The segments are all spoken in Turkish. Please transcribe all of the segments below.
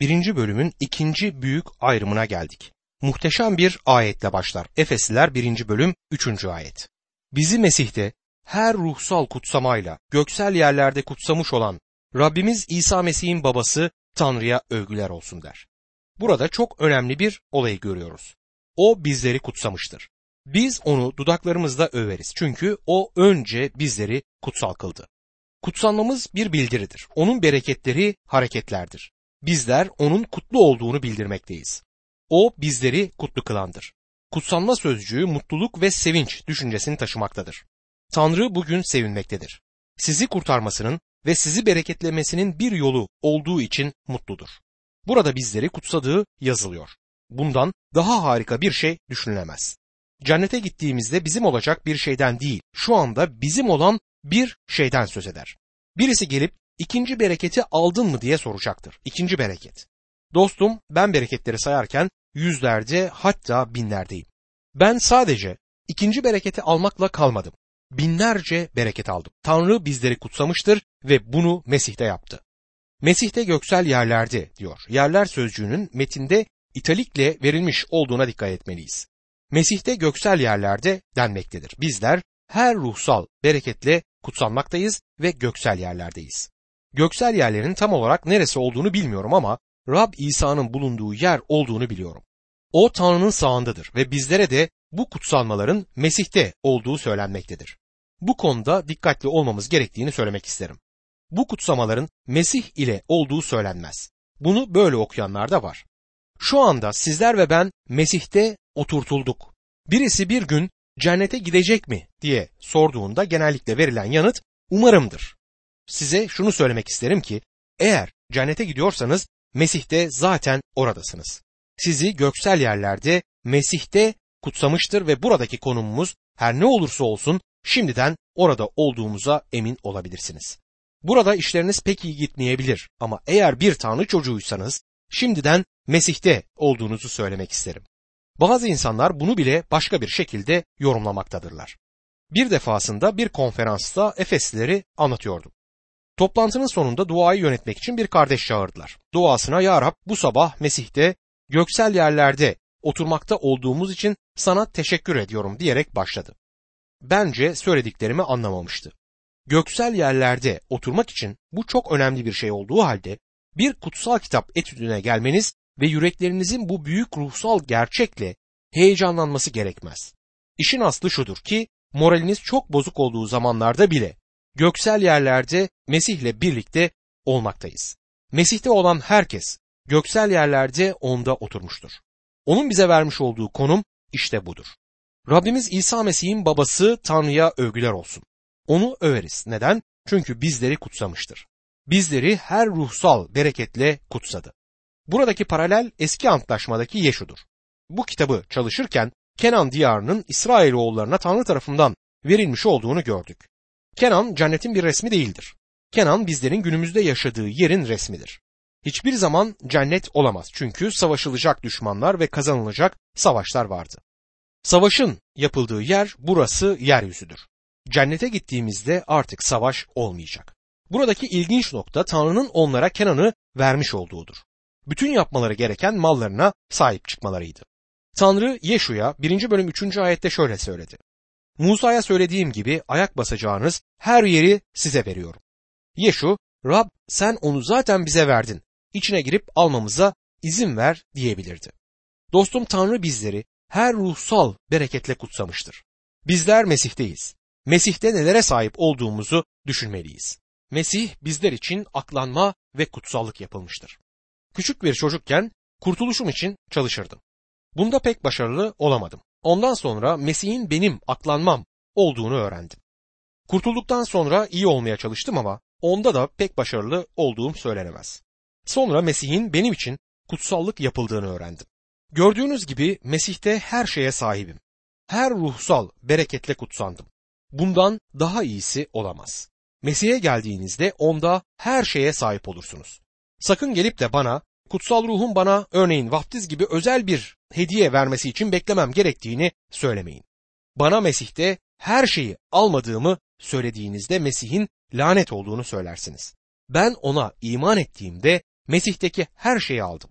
birinci bölümün ikinci büyük ayrımına geldik. Muhteşem bir ayetle başlar. Efesliler birinci bölüm üçüncü ayet. Bizi Mesih'te her ruhsal kutsamayla göksel yerlerde kutsamış olan Rabbimiz İsa Mesih'in babası Tanrı'ya övgüler olsun der. Burada çok önemli bir olayı görüyoruz. O bizleri kutsamıştır. Biz onu dudaklarımızla överiz çünkü o önce bizleri kutsal kıldı. Kutsanmamız bir bildiridir. Onun bereketleri hareketlerdir. Bizler onun kutlu olduğunu bildirmekteyiz. O bizleri kutlu kılandır. Kutsanma sözcüğü mutluluk ve sevinç düşüncesini taşımaktadır. Tanrı bugün sevinmektedir. Sizi kurtarmasının ve sizi bereketlemesinin bir yolu olduğu için mutludur. Burada bizleri kutsadığı yazılıyor. Bundan daha harika bir şey düşünülemez. Cennete gittiğimizde bizim olacak bir şeyden değil, şu anda bizim olan bir şeyden söz eder. Birisi gelip ikinci bereketi aldın mı diye soracaktır. İkinci bereket. Dostum ben bereketleri sayarken yüzlerde hatta binlerdeyim. Ben sadece ikinci bereketi almakla kalmadım. Binlerce bereket aldım. Tanrı bizleri kutsamıştır ve bunu Mesih'te yaptı. Mesih'te göksel yerlerde diyor. Yerler sözcüğünün metinde italikle verilmiş olduğuna dikkat etmeliyiz. Mesih'te göksel yerlerde denmektedir. Bizler her ruhsal bereketle kutsanmaktayız ve göksel yerlerdeyiz. Göksel yerlerin tam olarak neresi olduğunu bilmiyorum ama Rab İsa'nın bulunduğu yer olduğunu biliyorum. O Tanrı'nın sağındadır ve bizlere de bu kutsanmaların Mesih'te olduğu söylenmektedir. Bu konuda dikkatli olmamız gerektiğini söylemek isterim. Bu kutsamaların Mesih ile olduğu söylenmez. Bunu böyle okuyanlar da var. Şu anda sizler ve ben Mesih'te oturtulduk. Birisi bir gün cennete gidecek mi diye sorduğunda genellikle verilen yanıt umarımdır. Size şunu söylemek isterim ki eğer cennete gidiyorsanız Mesih'te zaten oradasınız. Sizi göksel yerlerde Mesih'te kutsamıştır ve buradaki konumumuz her ne olursa olsun şimdiden orada olduğumuza emin olabilirsiniz. Burada işleriniz pek iyi gitmeyebilir ama eğer bir tanrı çocuğuysanız şimdiden Mesih'te olduğunuzu söylemek isterim. Bazı insanlar bunu bile başka bir şekilde yorumlamaktadırlar. Bir defasında bir konferansta Efeslileri anlatıyordum. Toplantının sonunda duayı yönetmek için bir kardeş çağırdılar. Duasına Ya Rab bu sabah Mesih'te göksel yerlerde oturmakta olduğumuz için sana teşekkür ediyorum diyerek başladı. Bence söylediklerimi anlamamıştı. Göksel yerlerde oturmak için bu çok önemli bir şey olduğu halde bir kutsal kitap etüdüne gelmeniz ve yüreklerinizin bu büyük ruhsal gerçekle heyecanlanması gerekmez. İşin aslı şudur ki moraliniz çok bozuk olduğu zamanlarda bile göksel yerlerde Mesih'le birlikte olmaktayız. Mesih'te olan herkes göksel yerlerde onda oturmuştur. Onun bize vermiş olduğu konum işte budur. Rabbimiz İsa Mesih'in babası Tanrı'ya övgüler olsun. Onu överiz. Neden? Çünkü bizleri kutsamıştır. Bizleri her ruhsal bereketle kutsadı. Buradaki paralel eski antlaşmadaki Yeşu'dur. Bu kitabı çalışırken Kenan diyarının İsrailoğullarına Tanrı tarafından verilmiş olduğunu gördük. Kenan cennetin bir resmi değildir. Kenan bizlerin günümüzde yaşadığı yerin resmidir. Hiçbir zaman cennet olamaz çünkü savaşılacak düşmanlar ve kazanılacak savaşlar vardı. Savaşın yapıldığı yer burası yeryüzüdür. Cennete gittiğimizde artık savaş olmayacak. Buradaki ilginç nokta Tanrı'nın onlara Kenan'ı vermiş olduğudur. Bütün yapmaları gereken mallarına sahip çıkmalarıydı. Tanrı Yeşu'ya 1. bölüm 3. ayette şöyle söyledi. Musa'ya söylediğim gibi ayak basacağınız her yeri size veriyorum. Yeşu, Rab sen onu zaten bize verdin. İçine girip almamıza izin ver diyebilirdi. Dostum Tanrı bizleri her ruhsal bereketle kutsamıştır. Bizler Mesih'teyiz. Mesih'te nelere sahip olduğumuzu düşünmeliyiz. Mesih bizler için aklanma ve kutsallık yapılmıştır. Küçük bir çocukken kurtuluşum için çalışırdım. Bunda pek başarılı olamadım. Ondan sonra Mesih'in benim aklanmam olduğunu öğrendim. Kurtulduktan sonra iyi olmaya çalıştım ama onda da pek başarılı olduğum söylenemez. Sonra Mesih'in benim için kutsallık yapıldığını öğrendim. Gördüğünüz gibi Mesih'te her şeye sahibim. Her ruhsal bereketle kutsandım. Bundan daha iyisi olamaz. Mesih'e geldiğinizde onda her şeye sahip olursunuz. Sakın gelip de bana kutsal ruhun bana örneğin vaftiz gibi özel bir hediye vermesi için beklemem gerektiğini söylemeyin. Bana Mesih'te her şeyi almadığımı söylediğinizde Mesih'in lanet olduğunu söylersiniz. Ben ona iman ettiğimde Mesih'teki her şeyi aldım.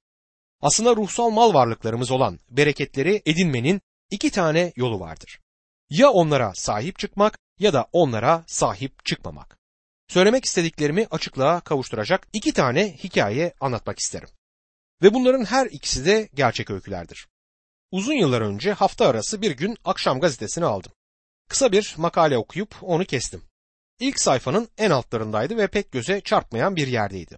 Aslında ruhsal mal varlıklarımız olan bereketleri edinmenin iki tane yolu vardır. Ya onlara sahip çıkmak ya da onlara sahip çıkmamak. Söylemek istediklerimi açıklığa kavuşturacak iki tane hikaye anlatmak isterim. Ve bunların her ikisi de gerçek öykülerdir. Uzun yıllar önce hafta arası bir gün akşam gazetesini aldım. Kısa bir makale okuyup onu kestim. İlk sayfanın en altlarındaydı ve pek göze çarpmayan bir yerdeydi.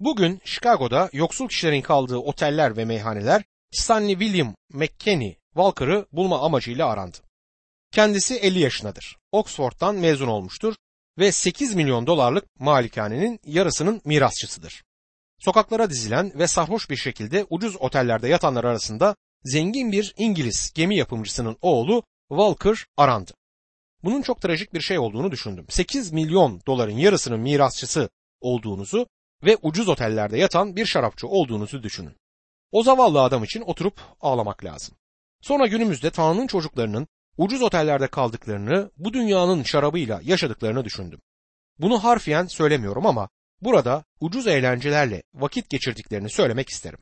Bugün Chicago'da yoksul kişilerin kaldığı oteller ve meyhaneler Stanley William McKinney Walker'ı bulma amacıyla arandı. Kendisi 50 yaşındadır. Oxford'dan mezun olmuştur ve 8 milyon dolarlık malikanenin yarısının mirasçısıdır. Sokaklara dizilen ve sarhoş bir şekilde ucuz otellerde yatanlar arasında zengin bir İngiliz gemi yapımcısının oğlu Walker arandı. Bunun çok trajik bir şey olduğunu düşündüm. 8 milyon doların yarısının mirasçısı olduğunuzu ve ucuz otellerde yatan bir şarapçı olduğunuzu düşünün. O zavallı adam için oturup ağlamak lazım. Sonra günümüzde Tanrı'nın çocuklarının ucuz otellerde kaldıklarını, bu dünyanın şarabıyla yaşadıklarını düşündüm. Bunu harfiyen söylemiyorum ama burada ucuz eğlencelerle vakit geçirdiklerini söylemek isterim.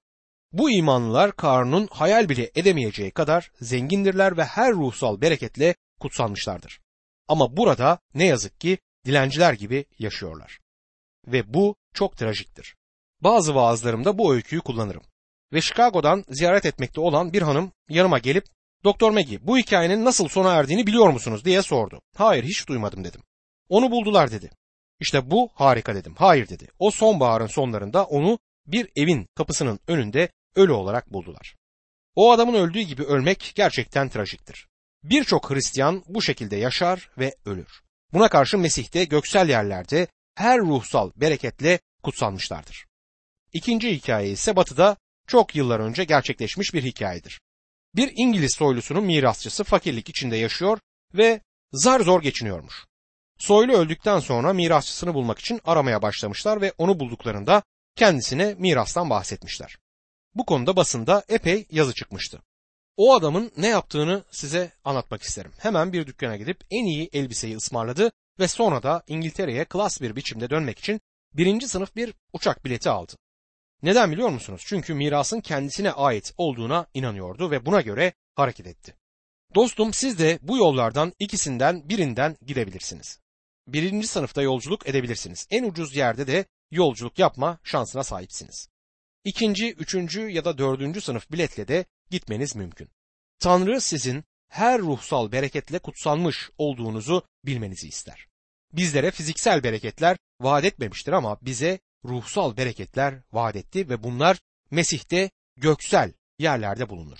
Bu imanlılar Karun'un hayal bile edemeyeceği kadar zengindirler ve her ruhsal bereketle kutsanmışlardır. Ama burada ne yazık ki dilenciler gibi yaşıyorlar. Ve bu çok trajiktir. Bazı vaazlarımda bu öyküyü kullanırım. Ve Chicago'dan ziyaret etmekte olan bir hanım yanıma gelip Doktor Maggie bu hikayenin nasıl sona erdiğini biliyor musunuz diye sordu. Hayır hiç duymadım dedim. Onu buldular dedi. İşte bu harika dedim. Hayır dedi. O sonbaharın sonlarında onu bir evin kapısının önünde ölü olarak buldular. O adamın öldüğü gibi ölmek gerçekten trajiktir. Birçok Hristiyan bu şekilde yaşar ve ölür. Buna karşı Mesih de göksel yerlerde her ruhsal bereketle kutsanmışlardır. İkinci hikaye ise batıda çok yıllar önce gerçekleşmiş bir hikayedir. Bir İngiliz soylusunun mirasçısı fakirlik içinde yaşıyor ve zar zor geçiniyormuş. Soylu öldükten sonra mirasçısını bulmak için aramaya başlamışlar ve onu bulduklarında kendisine mirastan bahsetmişler. Bu konuda basında epey yazı çıkmıştı. O adamın ne yaptığını size anlatmak isterim. Hemen bir dükkana gidip en iyi elbiseyi ısmarladı ve sonra da İngiltere'ye klas bir biçimde dönmek için birinci sınıf bir uçak bileti aldı. Neden biliyor musunuz? Çünkü mirasın kendisine ait olduğuna inanıyordu ve buna göre hareket etti. Dostum siz de bu yollardan ikisinden birinden gidebilirsiniz. Birinci sınıfta yolculuk edebilirsiniz. En ucuz yerde de yolculuk yapma şansına sahipsiniz. İkinci, üçüncü ya da dördüncü sınıf biletle de gitmeniz mümkün. Tanrı sizin her ruhsal bereketle kutsanmış olduğunuzu bilmenizi ister. Bizlere fiziksel bereketler vaat etmemiştir ama bize ruhsal bereketler vaat etti ve bunlar Mesih'te göksel yerlerde bulunur.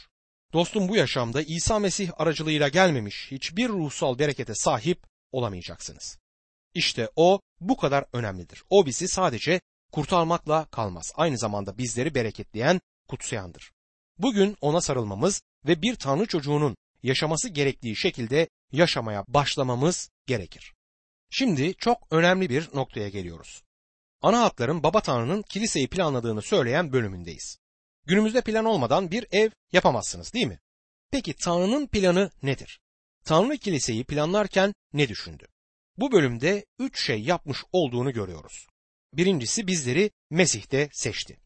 Dostum bu yaşamda İsa Mesih aracılığıyla gelmemiş hiçbir ruhsal berekete sahip olamayacaksınız. İşte o bu kadar önemlidir. O bizi sadece kurtarmakla kalmaz. Aynı zamanda bizleri bereketleyen, kutsayandır. Bugün ona sarılmamız ve bir Tanrı çocuğunun yaşaması gerektiği şekilde yaşamaya başlamamız gerekir. Şimdi çok önemli bir noktaya geliyoruz. Ana hatların Baba Tanrı'nın kiliseyi planladığını söyleyen bölümündeyiz. Günümüzde plan olmadan bir ev yapamazsınız değil mi? Peki Tanrı'nın planı nedir? Tanrı kiliseyi planlarken ne düşündü? Bu bölümde üç şey yapmış olduğunu görüyoruz. Birincisi bizleri Mesih'te seçti.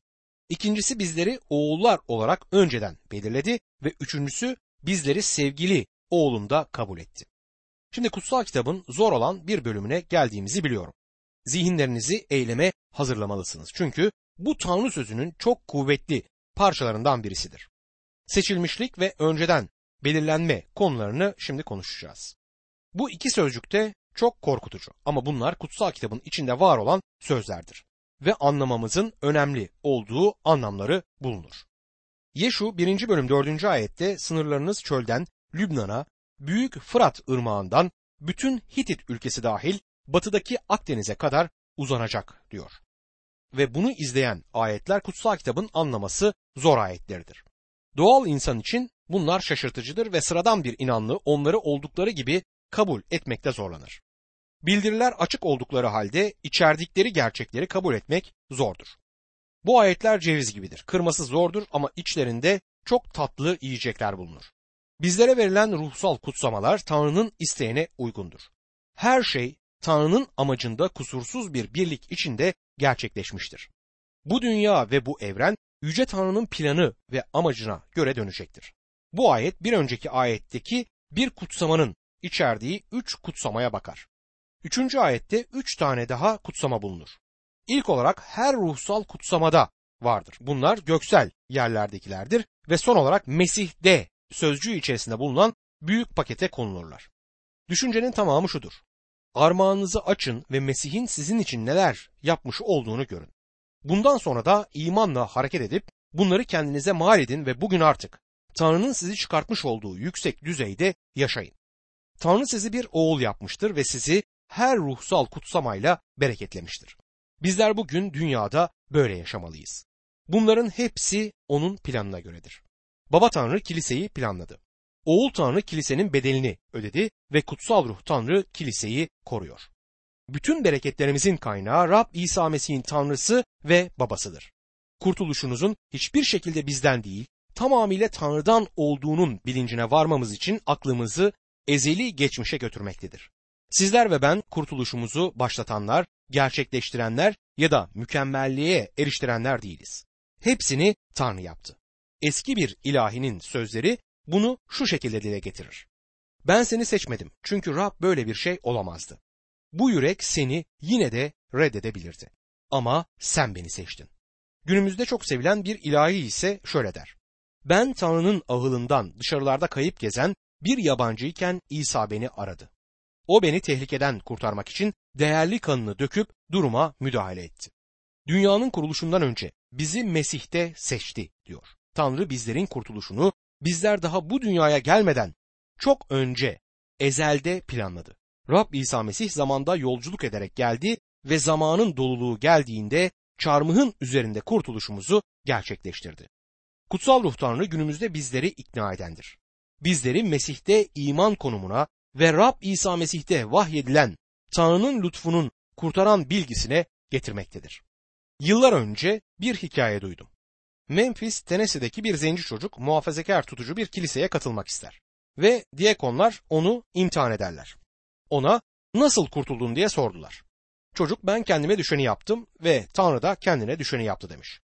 İkincisi bizleri oğullar olarak önceden belirledi ve üçüncüsü bizleri sevgili oğlunda kabul etti. Şimdi kutsal kitabın zor olan bir bölümüne geldiğimizi biliyorum. Zihinlerinizi eyleme hazırlamalısınız. Çünkü bu Tanrı sözünün çok kuvvetli parçalarından birisidir. Seçilmişlik ve önceden belirlenme konularını şimdi konuşacağız. Bu iki sözcükte çok korkutucu ama bunlar kutsal kitabın içinde var olan sözlerdir ve anlamamızın önemli olduğu anlamları bulunur. Yeşu 1. bölüm 4. ayette sınırlarınız çölden Lübnan'a, Büyük Fırat ırmağından bütün Hitit ülkesi dahil batıdaki Akdeniz'e kadar uzanacak diyor. Ve bunu izleyen ayetler kutsal kitabın anlaması zor ayetleridir. Doğal insan için bunlar şaşırtıcıdır ve sıradan bir inanlı onları oldukları gibi kabul etmekte zorlanır. Bildiriler açık oldukları halde içerdikleri gerçekleri kabul etmek zordur. Bu ayetler ceviz gibidir. Kırması zordur ama içlerinde çok tatlı yiyecekler bulunur. Bizlere verilen ruhsal kutsamalar Tanrı'nın isteğine uygundur. Her şey Tanrı'nın amacında kusursuz bir birlik içinde gerçekleşmiştir. Bu dünya ve bu evren Yüce Tanrı'nın planı ve amacına göre dönecektir. Bu ayet bir önceki ayetteki bir kutsamanın içerdiği üç kutsamaya bakar. Üçüncü ayette üç tane daha kutsama bulunur. İlk olarak her ruhsal kutsamada vardır. Bunlar göksel yerlerdekilerdir ve son olarak Mesih'de sözcüğü içerisinde bulunan büyük pakete konulurlar. Düşüncenin tamamı şudur. Armağanınızı açın ve Mesih'in sizin için neler yapmış olduğunu görün. Bundan sonra da imanla hareket edip bunları kendinize mal edin ve bugün artık Tanrı'nın sizi çıkartmış olduğu yüksek düzeyde yaşayın. Tanrı sizi bir oğul yapmıştır ve sizi her ruhsal kutsamayla bereketlemiştir. Bizler bugün dünyada böyle yaşamalıyız. Bunların hepsi onun planına göredir. Baba Tanrı kiliseyi planladı. Oğul Tanrı kilisenin bedelini ödedi ve kutsal ruh Tanrı kiliseyi koruyor. Bütün bereketlerimizin kaynağı Rab İsa Mesih'in Tanrısı ve babasıdır. Kurtuluşunuzun hiçbir şekilde bizden değil, tamamıyla Tanrı'dan olduğunun bilincine varmamız için aklımızı ezeli geçmişe götürmektedir. Sizler ve ben kurtuluşumuzu başlatanlar, gerçekleştirenler ya da mükemmelliğe eriştirenler değiliz. Hepsini Tanrı yaptı. Eski bir ilahinin sözleri bunu şu şekilde dile getirir. Ben seni seçmedim çünkü Rab böyle bir şey olamazdı. Bu yürek seni yine de reddedebilirdi. Ama sen beni seçtin. Günümüzde çok sevilen bir ilahi ise şöyle der. Ben Tanrı'nın ahılından dışarılarda kayıp gezen bir yabancıyken İsa beni aradı. O beni tehlikeden kurtarmak için değerli kanını döküp duruma müdahale etti. Dünyanın kuruluşundan önce bizi Mesih'te seçti diyor. Tanrı bizlerin kurtuluşunu bizler daha bu dünyaya gelmeden çok önce ezelde planladı. Rab İsa Mesih zamanda yolculuk ederek geldi ve zamanın doluluğu geldiğinde çarmıhın üzerinde kurtuluşumuzu gerçekleştirdi. Kutsal Ruh Tanrı günümüzde bizleri ikna edendir. Bizleri Mesih'te iman konumuna ve Rab İsa Mesih'te vahyedilen Tanrı'nın lütfunun kurtaran bilgisine getirmektedir. Yıllar önce bir hikaye duydum. Memphis, Tennessee'deki bir zenci çocuk muhafazakar tutucu bir kiliseye katılmak ister. Ve diyakonlar onu imtihan ederler. Ona nasıl kurtuldun diye sordular. Çocuk ben kendime düşeni yaptım ve Tanrı da kendine düşeni yaptı demiş.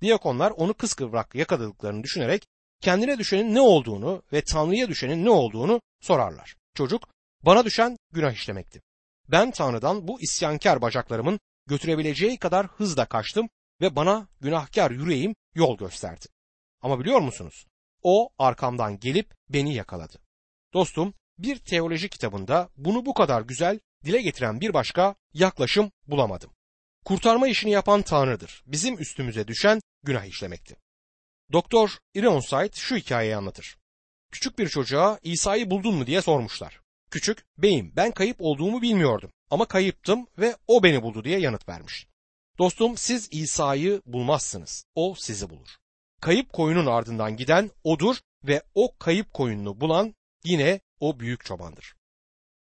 Diyakonlar onu kıskıvrak yakaladıklarını düşünerek kendine düşenin ne olduğunu ve Tanrı'ya düşenin ne olduğunu sorarlar. Çocuk bana düşen günah işlemekti. Ben Tanrı'dan bu isyankar bacaklarımın götürebileceği kadar hızla kaçtım ve bana günahkar yüreğim yol gösterdi. Ama biliyor musunuz? O arkamdan gelip beni yakaladı. Dostum, bir teoloji kitabında bunu bu kadar güzel dile getiren bir başka yaklaşım bulamadım. Kurtarma işini yapan Tanrı'dır. Bizim üstümüze düşen günah işlemekti. Doktor Ironside şu hikayeyi anlatır. Küçük bir çocuğa İsa'yı buldun mu diye sormuşlar. Küçük, beyim ben kayıp olduğumu bilmiyordum ama kayıptım ve o beni buldu diye yanıt vermiş. Dostum siz İsa'yı bulmazsınız. O sizi bulur. Kayıp koyunun ardından giden odur ve o kayıp koyununu bulan yine o büyük çobandır.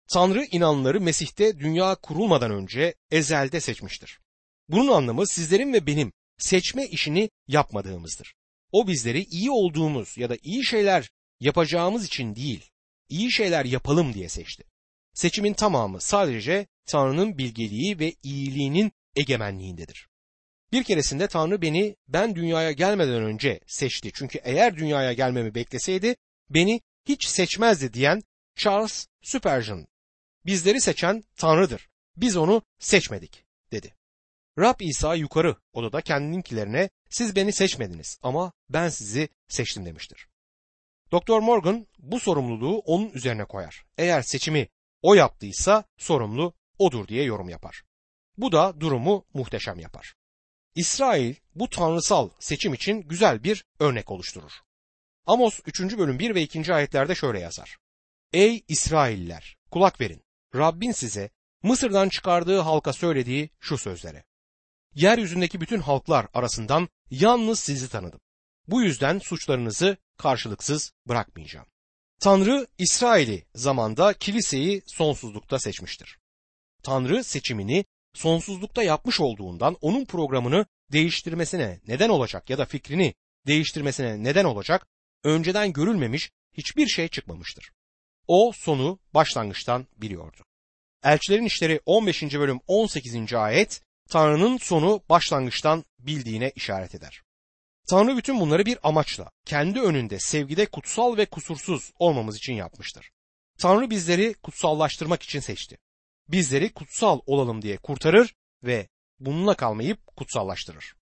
Tanrı inanları Mesih'te dünya kurulmadan önce ezelde seçmiştir. Bunun anlamı sizlerin ve benim seçme işini yapmadığımızdır. O bizleri iyi olduğumuz ya da iyi şeyler yapacağımız için değil, iyi şeyler yapalım diye seçti. Seçimin tamamı sadece Tanrı'nın bilgeliği ve iyiliğinin egemenliğindedir. Bir keresinde Tanrı beni ben dünyaya gelmeden önce seçti. Çünkü eğer dünyaya gelmemi bekleseydi beni hiç seçmezdi diyen Charles Spurgeon. Bizleri seçen Tanrı'dır. Biz onu seçmedik dedi. Rab İsa yukarı odada kendininkilerine siz beni seçmediniz ama ben sizi seçtim demiştir. Doktor Morgan bu sorumluluğu onun üzerine koyar. Eğer seçimi o yaptıysa sorumlu odur diye yorum yapar. Bu da durumu muhteşem yapar. İsrail bu tanrısal seçim için güzel bir örnek oluşturur. Amos 3. bölüm 1 ve 2. ayetlerde şöyle yazar. Ey İsrailler kulak verin. Rabbin size Mısır'dan çıkardığı halka söylediği şu sözlere. Yeryüzündeki bütün halklar arasından yalnız sizi tanıdım. Bu yüzden suçlarınızı karşılıksız bırakmayacağım. Tanrı İsrail'i zamanda kiliseyi sonsuzlukta seçmiştir. Tanrı seçimini sonsuzlukta yapmış olduğundan onun programını değiştirmesine neden olacak ya da fikrini değiştirmesine neden olacak önceden görülmemiş hiçbir şey çıkmamıştır. O sonu başlangıçtan biliyordu. Elçilerin İşleri 15. bölüm 18. ayet Tanrı'nın sonu başlangıçtan bildiğine işaret eder. Tanrı bütün bunları bir amaçla, kendi önünde sevgide kutsal ve kusursuz olmamız için yapmıştır. Tanrı bizleri kutsallaştırmak için seçti. Bizleri kutsal olalım diye kurtarır ve bununla kalmayıp kutsallaştırır.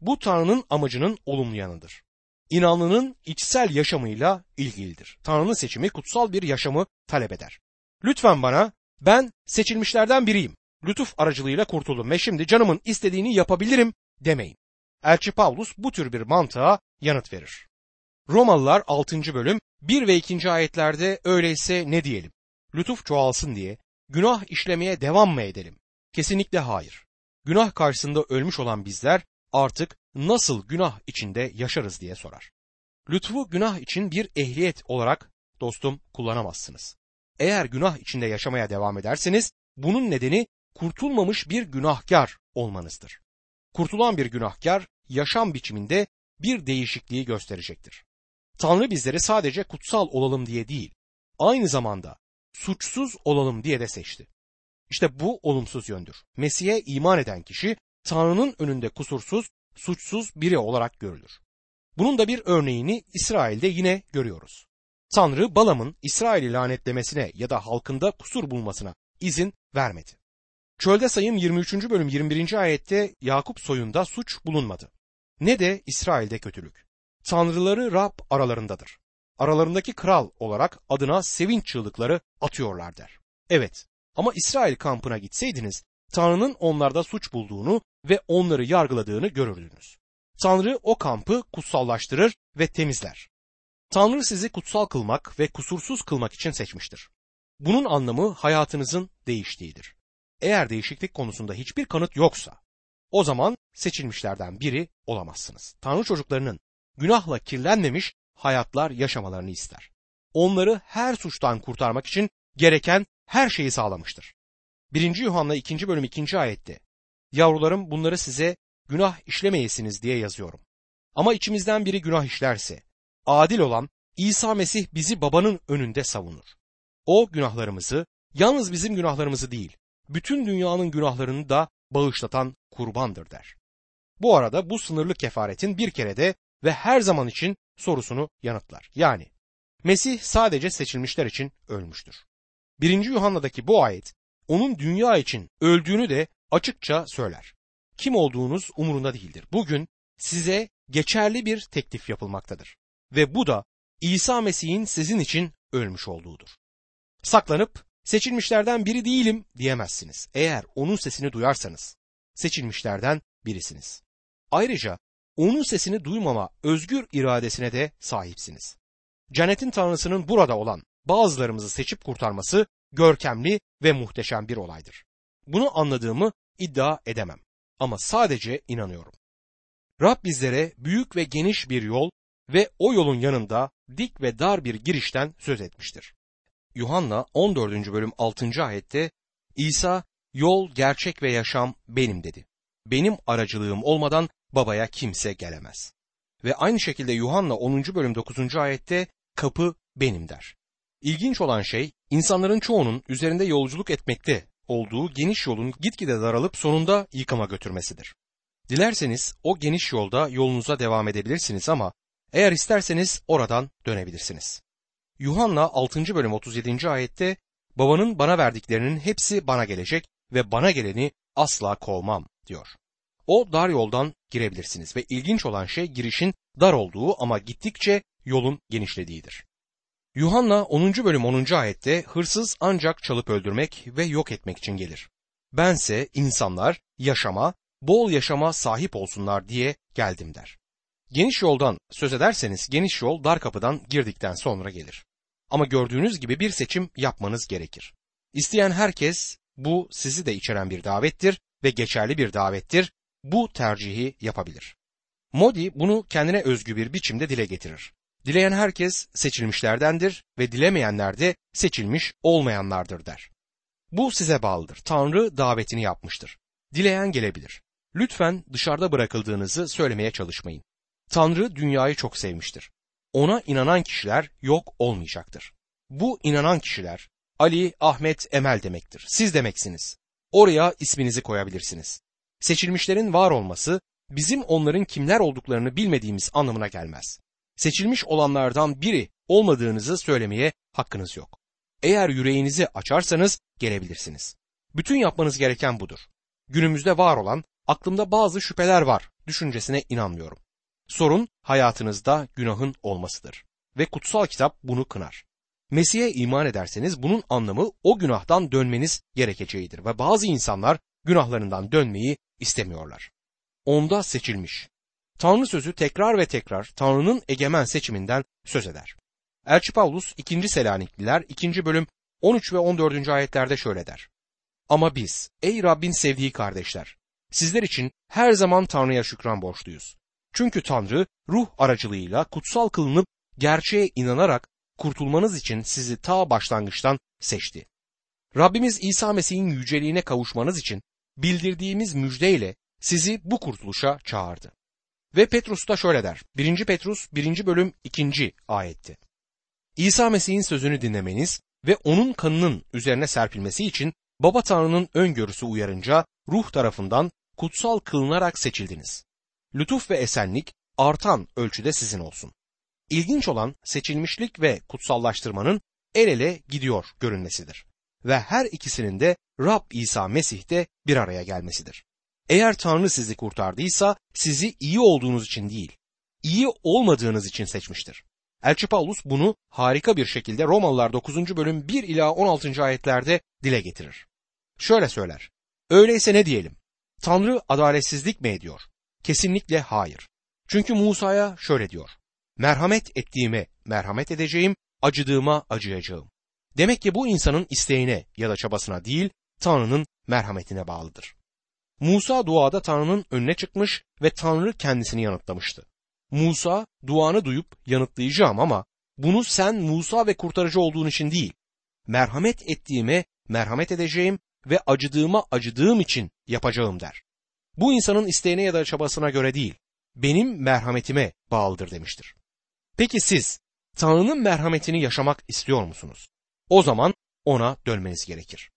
Bu Tanrı'nın amacının olumlu yanıdır. İnanlının içsel yaşamıyla ilgilidir. Tanrı'nın seçimi kutsal bir yaşamı talep eder. Lütfen bana ben seçilmişlerden biriyim. Lütuf aracılığıyla kurtuldum ve şimdi canımın istediğini yapabilirim demeyin. Elçi Pavlus bu tür bir mantığa yanıt verir. Romalılar 6. bölüm 1 ve 2. ayetlerde öyleyse ne diyelim? Lütuf çoğalsın diye günah işlemeye devam mı edelim? Kesinlikle hayır. Günah karşısında ölmüş olan bizler artık nasıl günah içinde yaşarız diye sorar. Lütfu günah için bir ehliyet olarak dostum kullanamazsınız. Eğer günah içinde yaşamaya devam ederseniz bunun nedeni kurtulmamış bir günahkar olmanızdır. Kurtulan bir günahkar yaşam biçiminde bir değişikliği gösterecektir. Tanrı bizleri sadece kutsal olalım diye değil, aynı zamanda suçsuz olalım diye de seçti. İşte bu olumsuz yöndür. Mesih'e iman eden kişi Tanrı'nın önünde kusursuz, suçsuz biri olarak görülür. Bunun da bir örneğini İsrail'de yine görüyoruz. Tanrı Balam'ın İsrail'i lanetlemesine ya da halkında kusur bulmasına izin vermedi. Çölde sayım 23. bölüm 21. ayette Yakup soyunda suç bulunmadı. Ne de İsrail'de kötülük. Tanrıları Rab aralarındadır. Aralarındaki kral olarak adına sevinç çığlıkları atıyorlar der. Evet ama İsrail kampına gitseydiniz Tanrı'nın onlarda suç bulduğunu ve onları yargıladığını görürdünüz. Tanrı o kampı kutsallaştırır ve temizler. Tanrı sizi kutsal kılmak ve kusursuz kılmak için seçmiştir. Bunun anlamı hayatınızın değiştiğidir. Eğer değişiklik konusunda hiçbir kanıt yoksa, o zaman seçilmişlerden biri olamazsınız. Tanrı çocuklarının günahla kirlenmemiş hayatlar yaşamalarını ister. Onları her suçtan kurtarmak için gereken her şeyi sağlamıştır. 1. Yuhanna 2. bölüm 2. ayette Yavrularım bunları size günah işlemeyesiniz diye yazıyorum. Ama içimizden biri günah işlerse adil olan İsa Mesih bizi babanın önünde savunur. O günahlarımızı yalnız bizim günahlarımızı değil bütün dünyanın günahlarını da bağışlatan kurbandır der. Bu arada bu sınırlı kefaretin bir kerede ve her zaman için sorusunu yanıtlar. Yani Mesih sadece seçilmişler için ölmüştür. 1. Yuhanna'daki bu ayet onun dünya için öldüğünü de açıkça söyler. Kim olduğunuz umurunda değildir. Bugün size geçerli bir teklif yapılmaktadır. Ve bu da İsa Mesih'in sizin için ölmüş olduğudur. Saklanıp seçilmişlerden biri değilim diyemezsiniz. Eğer onun sesini duyarsanız seçilmişlerden birisiniz. Ayrıca onun sesini duymama özgür iradesine de sahipsiniz. Cennetin tanrısının burada olan bazılarımızı seçip kurtarması görkemli ve muhteşem bir olaydır. Bunu anladığımı iddia edemem ama sadece inanıyorum. Rab bizlere büyük ve geniş bir yol ve o yolun yanında dik ve dar bir girişten söz etmiştir. Yuhanna 14. bölüm 6. ayette İsa yol, gerçek ve yaşam benim dedi. Benim aracılığım olmadan babaya kimse gelemez. Ve aynı şekilde Yuhanna 10. bölüm 9. ayette kapı benim der. İlginç olan şey insanların çoğunun üzerinde yolculuk etmekte olduğu geniş yolun gitgide daralıp sonunda yıkama götürmesidir. Dilerseniz o geniş yolda yolunuza devam edebilirsiniz ama eğer isterseniz oradan dönebilirsiniz. Yuhanna 6. bölüm 37. ayette babanın bana verdiklerinin hepsi bana gelecek ve bana geleni asla kovmam diyor. O dar yoldan girebilirsiniz ve ilginç olan şey girişin dar olduğu ama gittikçe yolun genişlediğidir. Yuhanna 10. bölüm 10. ayette hırsız ancak çalıp öldürmek ve yok etmek için gelir. Bense insanlar yaşama, bol yaşama sahip olsunlar diye geldim der. Geniş yoldan söz ederseniz geniş yol dar kapıdan girdikten sonra gelir. Ama gördüğünüz gibi bir seçim yapmanız gerekir. İsteyen herkes bu sizi de içeren bir davettir ve geçerli bir davettir. Bu tercihi yapabilir. Modi bunu kendine özgü bir biçimde dile getirir. Dileyen herkes seçilmişlerdendir ve dilemeyenler de seçilmiş olmayanlardır der. Bu size bağlıdır. Tanrı davetini yapmıştır. Dileyen gelebilir. Lütfen dışarıda bırakıldığınızı söylemeye çalışmayın. Tanrı dünyayı çok sevmiştir. Ona inanan kişiler yok olmayacaktır. Bu inanan kişiler Ali, Ahmet, Emel demektir. Siz demeksiniz. Oraya isminizi koyabilirsiniz. Seçilmişlerin var olması bizim onların kimler olduklarını bilmediğimiz anlamına gelmez. Seçilmiş olanlardan biri olmadığınızı söylemeye hakkınız yok. Eğer yüreğinizi açarsanız gelebilirsiniz. Bütün yapmanız gereken budur. Günümüzde var olan aklımda bazı şüpheler var düşüncesine inanmıyorum. Sorun hayatınızda günahın olmasıdır ve kutsal kitap bunu kınar. Mesih'e iman ederseniz bunun anlamı o günahtan dönmeniz gerekeceğidir ve bazı insanlar günahlarından dönmeyi istemiyorlar. Onda seçilmiş. Tanrı sözü tekrar ve tekrar Tanrı'nın egemen seçiminden söz eder. Elçi Paulus 2. Selanikliler 2. bölüm 13 ve 14. ayetlerde şöyle der. Ama biz, ey Rabbin sevdiği kardeşler, sizler için her zaman Tanrı'ya şükran borçluyuz. Çünkü Tanrı ruh aracılığıyla kutsal kılınıp gerçeğe inanarak kurtulmanız için sizi ta başlangıçtan seçti. Rabbimiz İsa Mesih'in yüceliğine kavuşmanız için bildirdiğimiz müjdeyle sizi bu kurtuluşa çağırdı. Ve Petrus da şöyle der. 1. Petrus 1. bölüm 2. ayetti. İsa Mesih'in sözünü dinlemeniz ve onun kanının üzerine serpilmesi için Baba Tanrı'nın öngörüsü uyarınca ruh tarafından kutsal kılınarak seçildiniz. Lütuf ve esenlik artan ölçüde sizin olsun. İlginç olan seçilmişlik ve kutsallaştırmanın el ele gidiyor görünmesidir. Ve her ikisinin de Rab İsa Mesih'te bir araya gelmesidir. Eğer Tanrı sizi kurtardıysa sizi iyi olduğunuz için değil, iyi olmadığınız için seçmiştir. Elçi Paulus bunu harika bir şekilde Romalılar 9. bölüm 1 ila 16. ayetlerde dile getirir. Şöyle söyler. Öyleyse ne diyelim? Tanrı adaletsizlik mi ediyor? Kesinlikle hayır. Çünkü Musa'ya şöyle diyor. Merhamet ettiğime merhamet edeceğim, acıdığıma acıyacağım. Demek ki bu insanın isteğine ya da çabasına değil, Tanrı'nın merhametine bağlıdır. Musa duada Tanrı'nın önüne çıkmış ve Tanrı kendisini yanıtlamıştı. Musa duanı duyup yanıtlayacağım ama bunu sen Musa ve kurtarıcı olduğun için değil, merhamet ettiğime merhamet edeceğim ve acıdığıma acıdığım için yapacağım der. Bu insanın isteğine ya da çabasına göre değil, benim merhametime bağlıdır demiştir. Peki siz Tanrı'nın merhametini yaşamak istiyor musunuz? O zaman ona dönmeniz gerekir.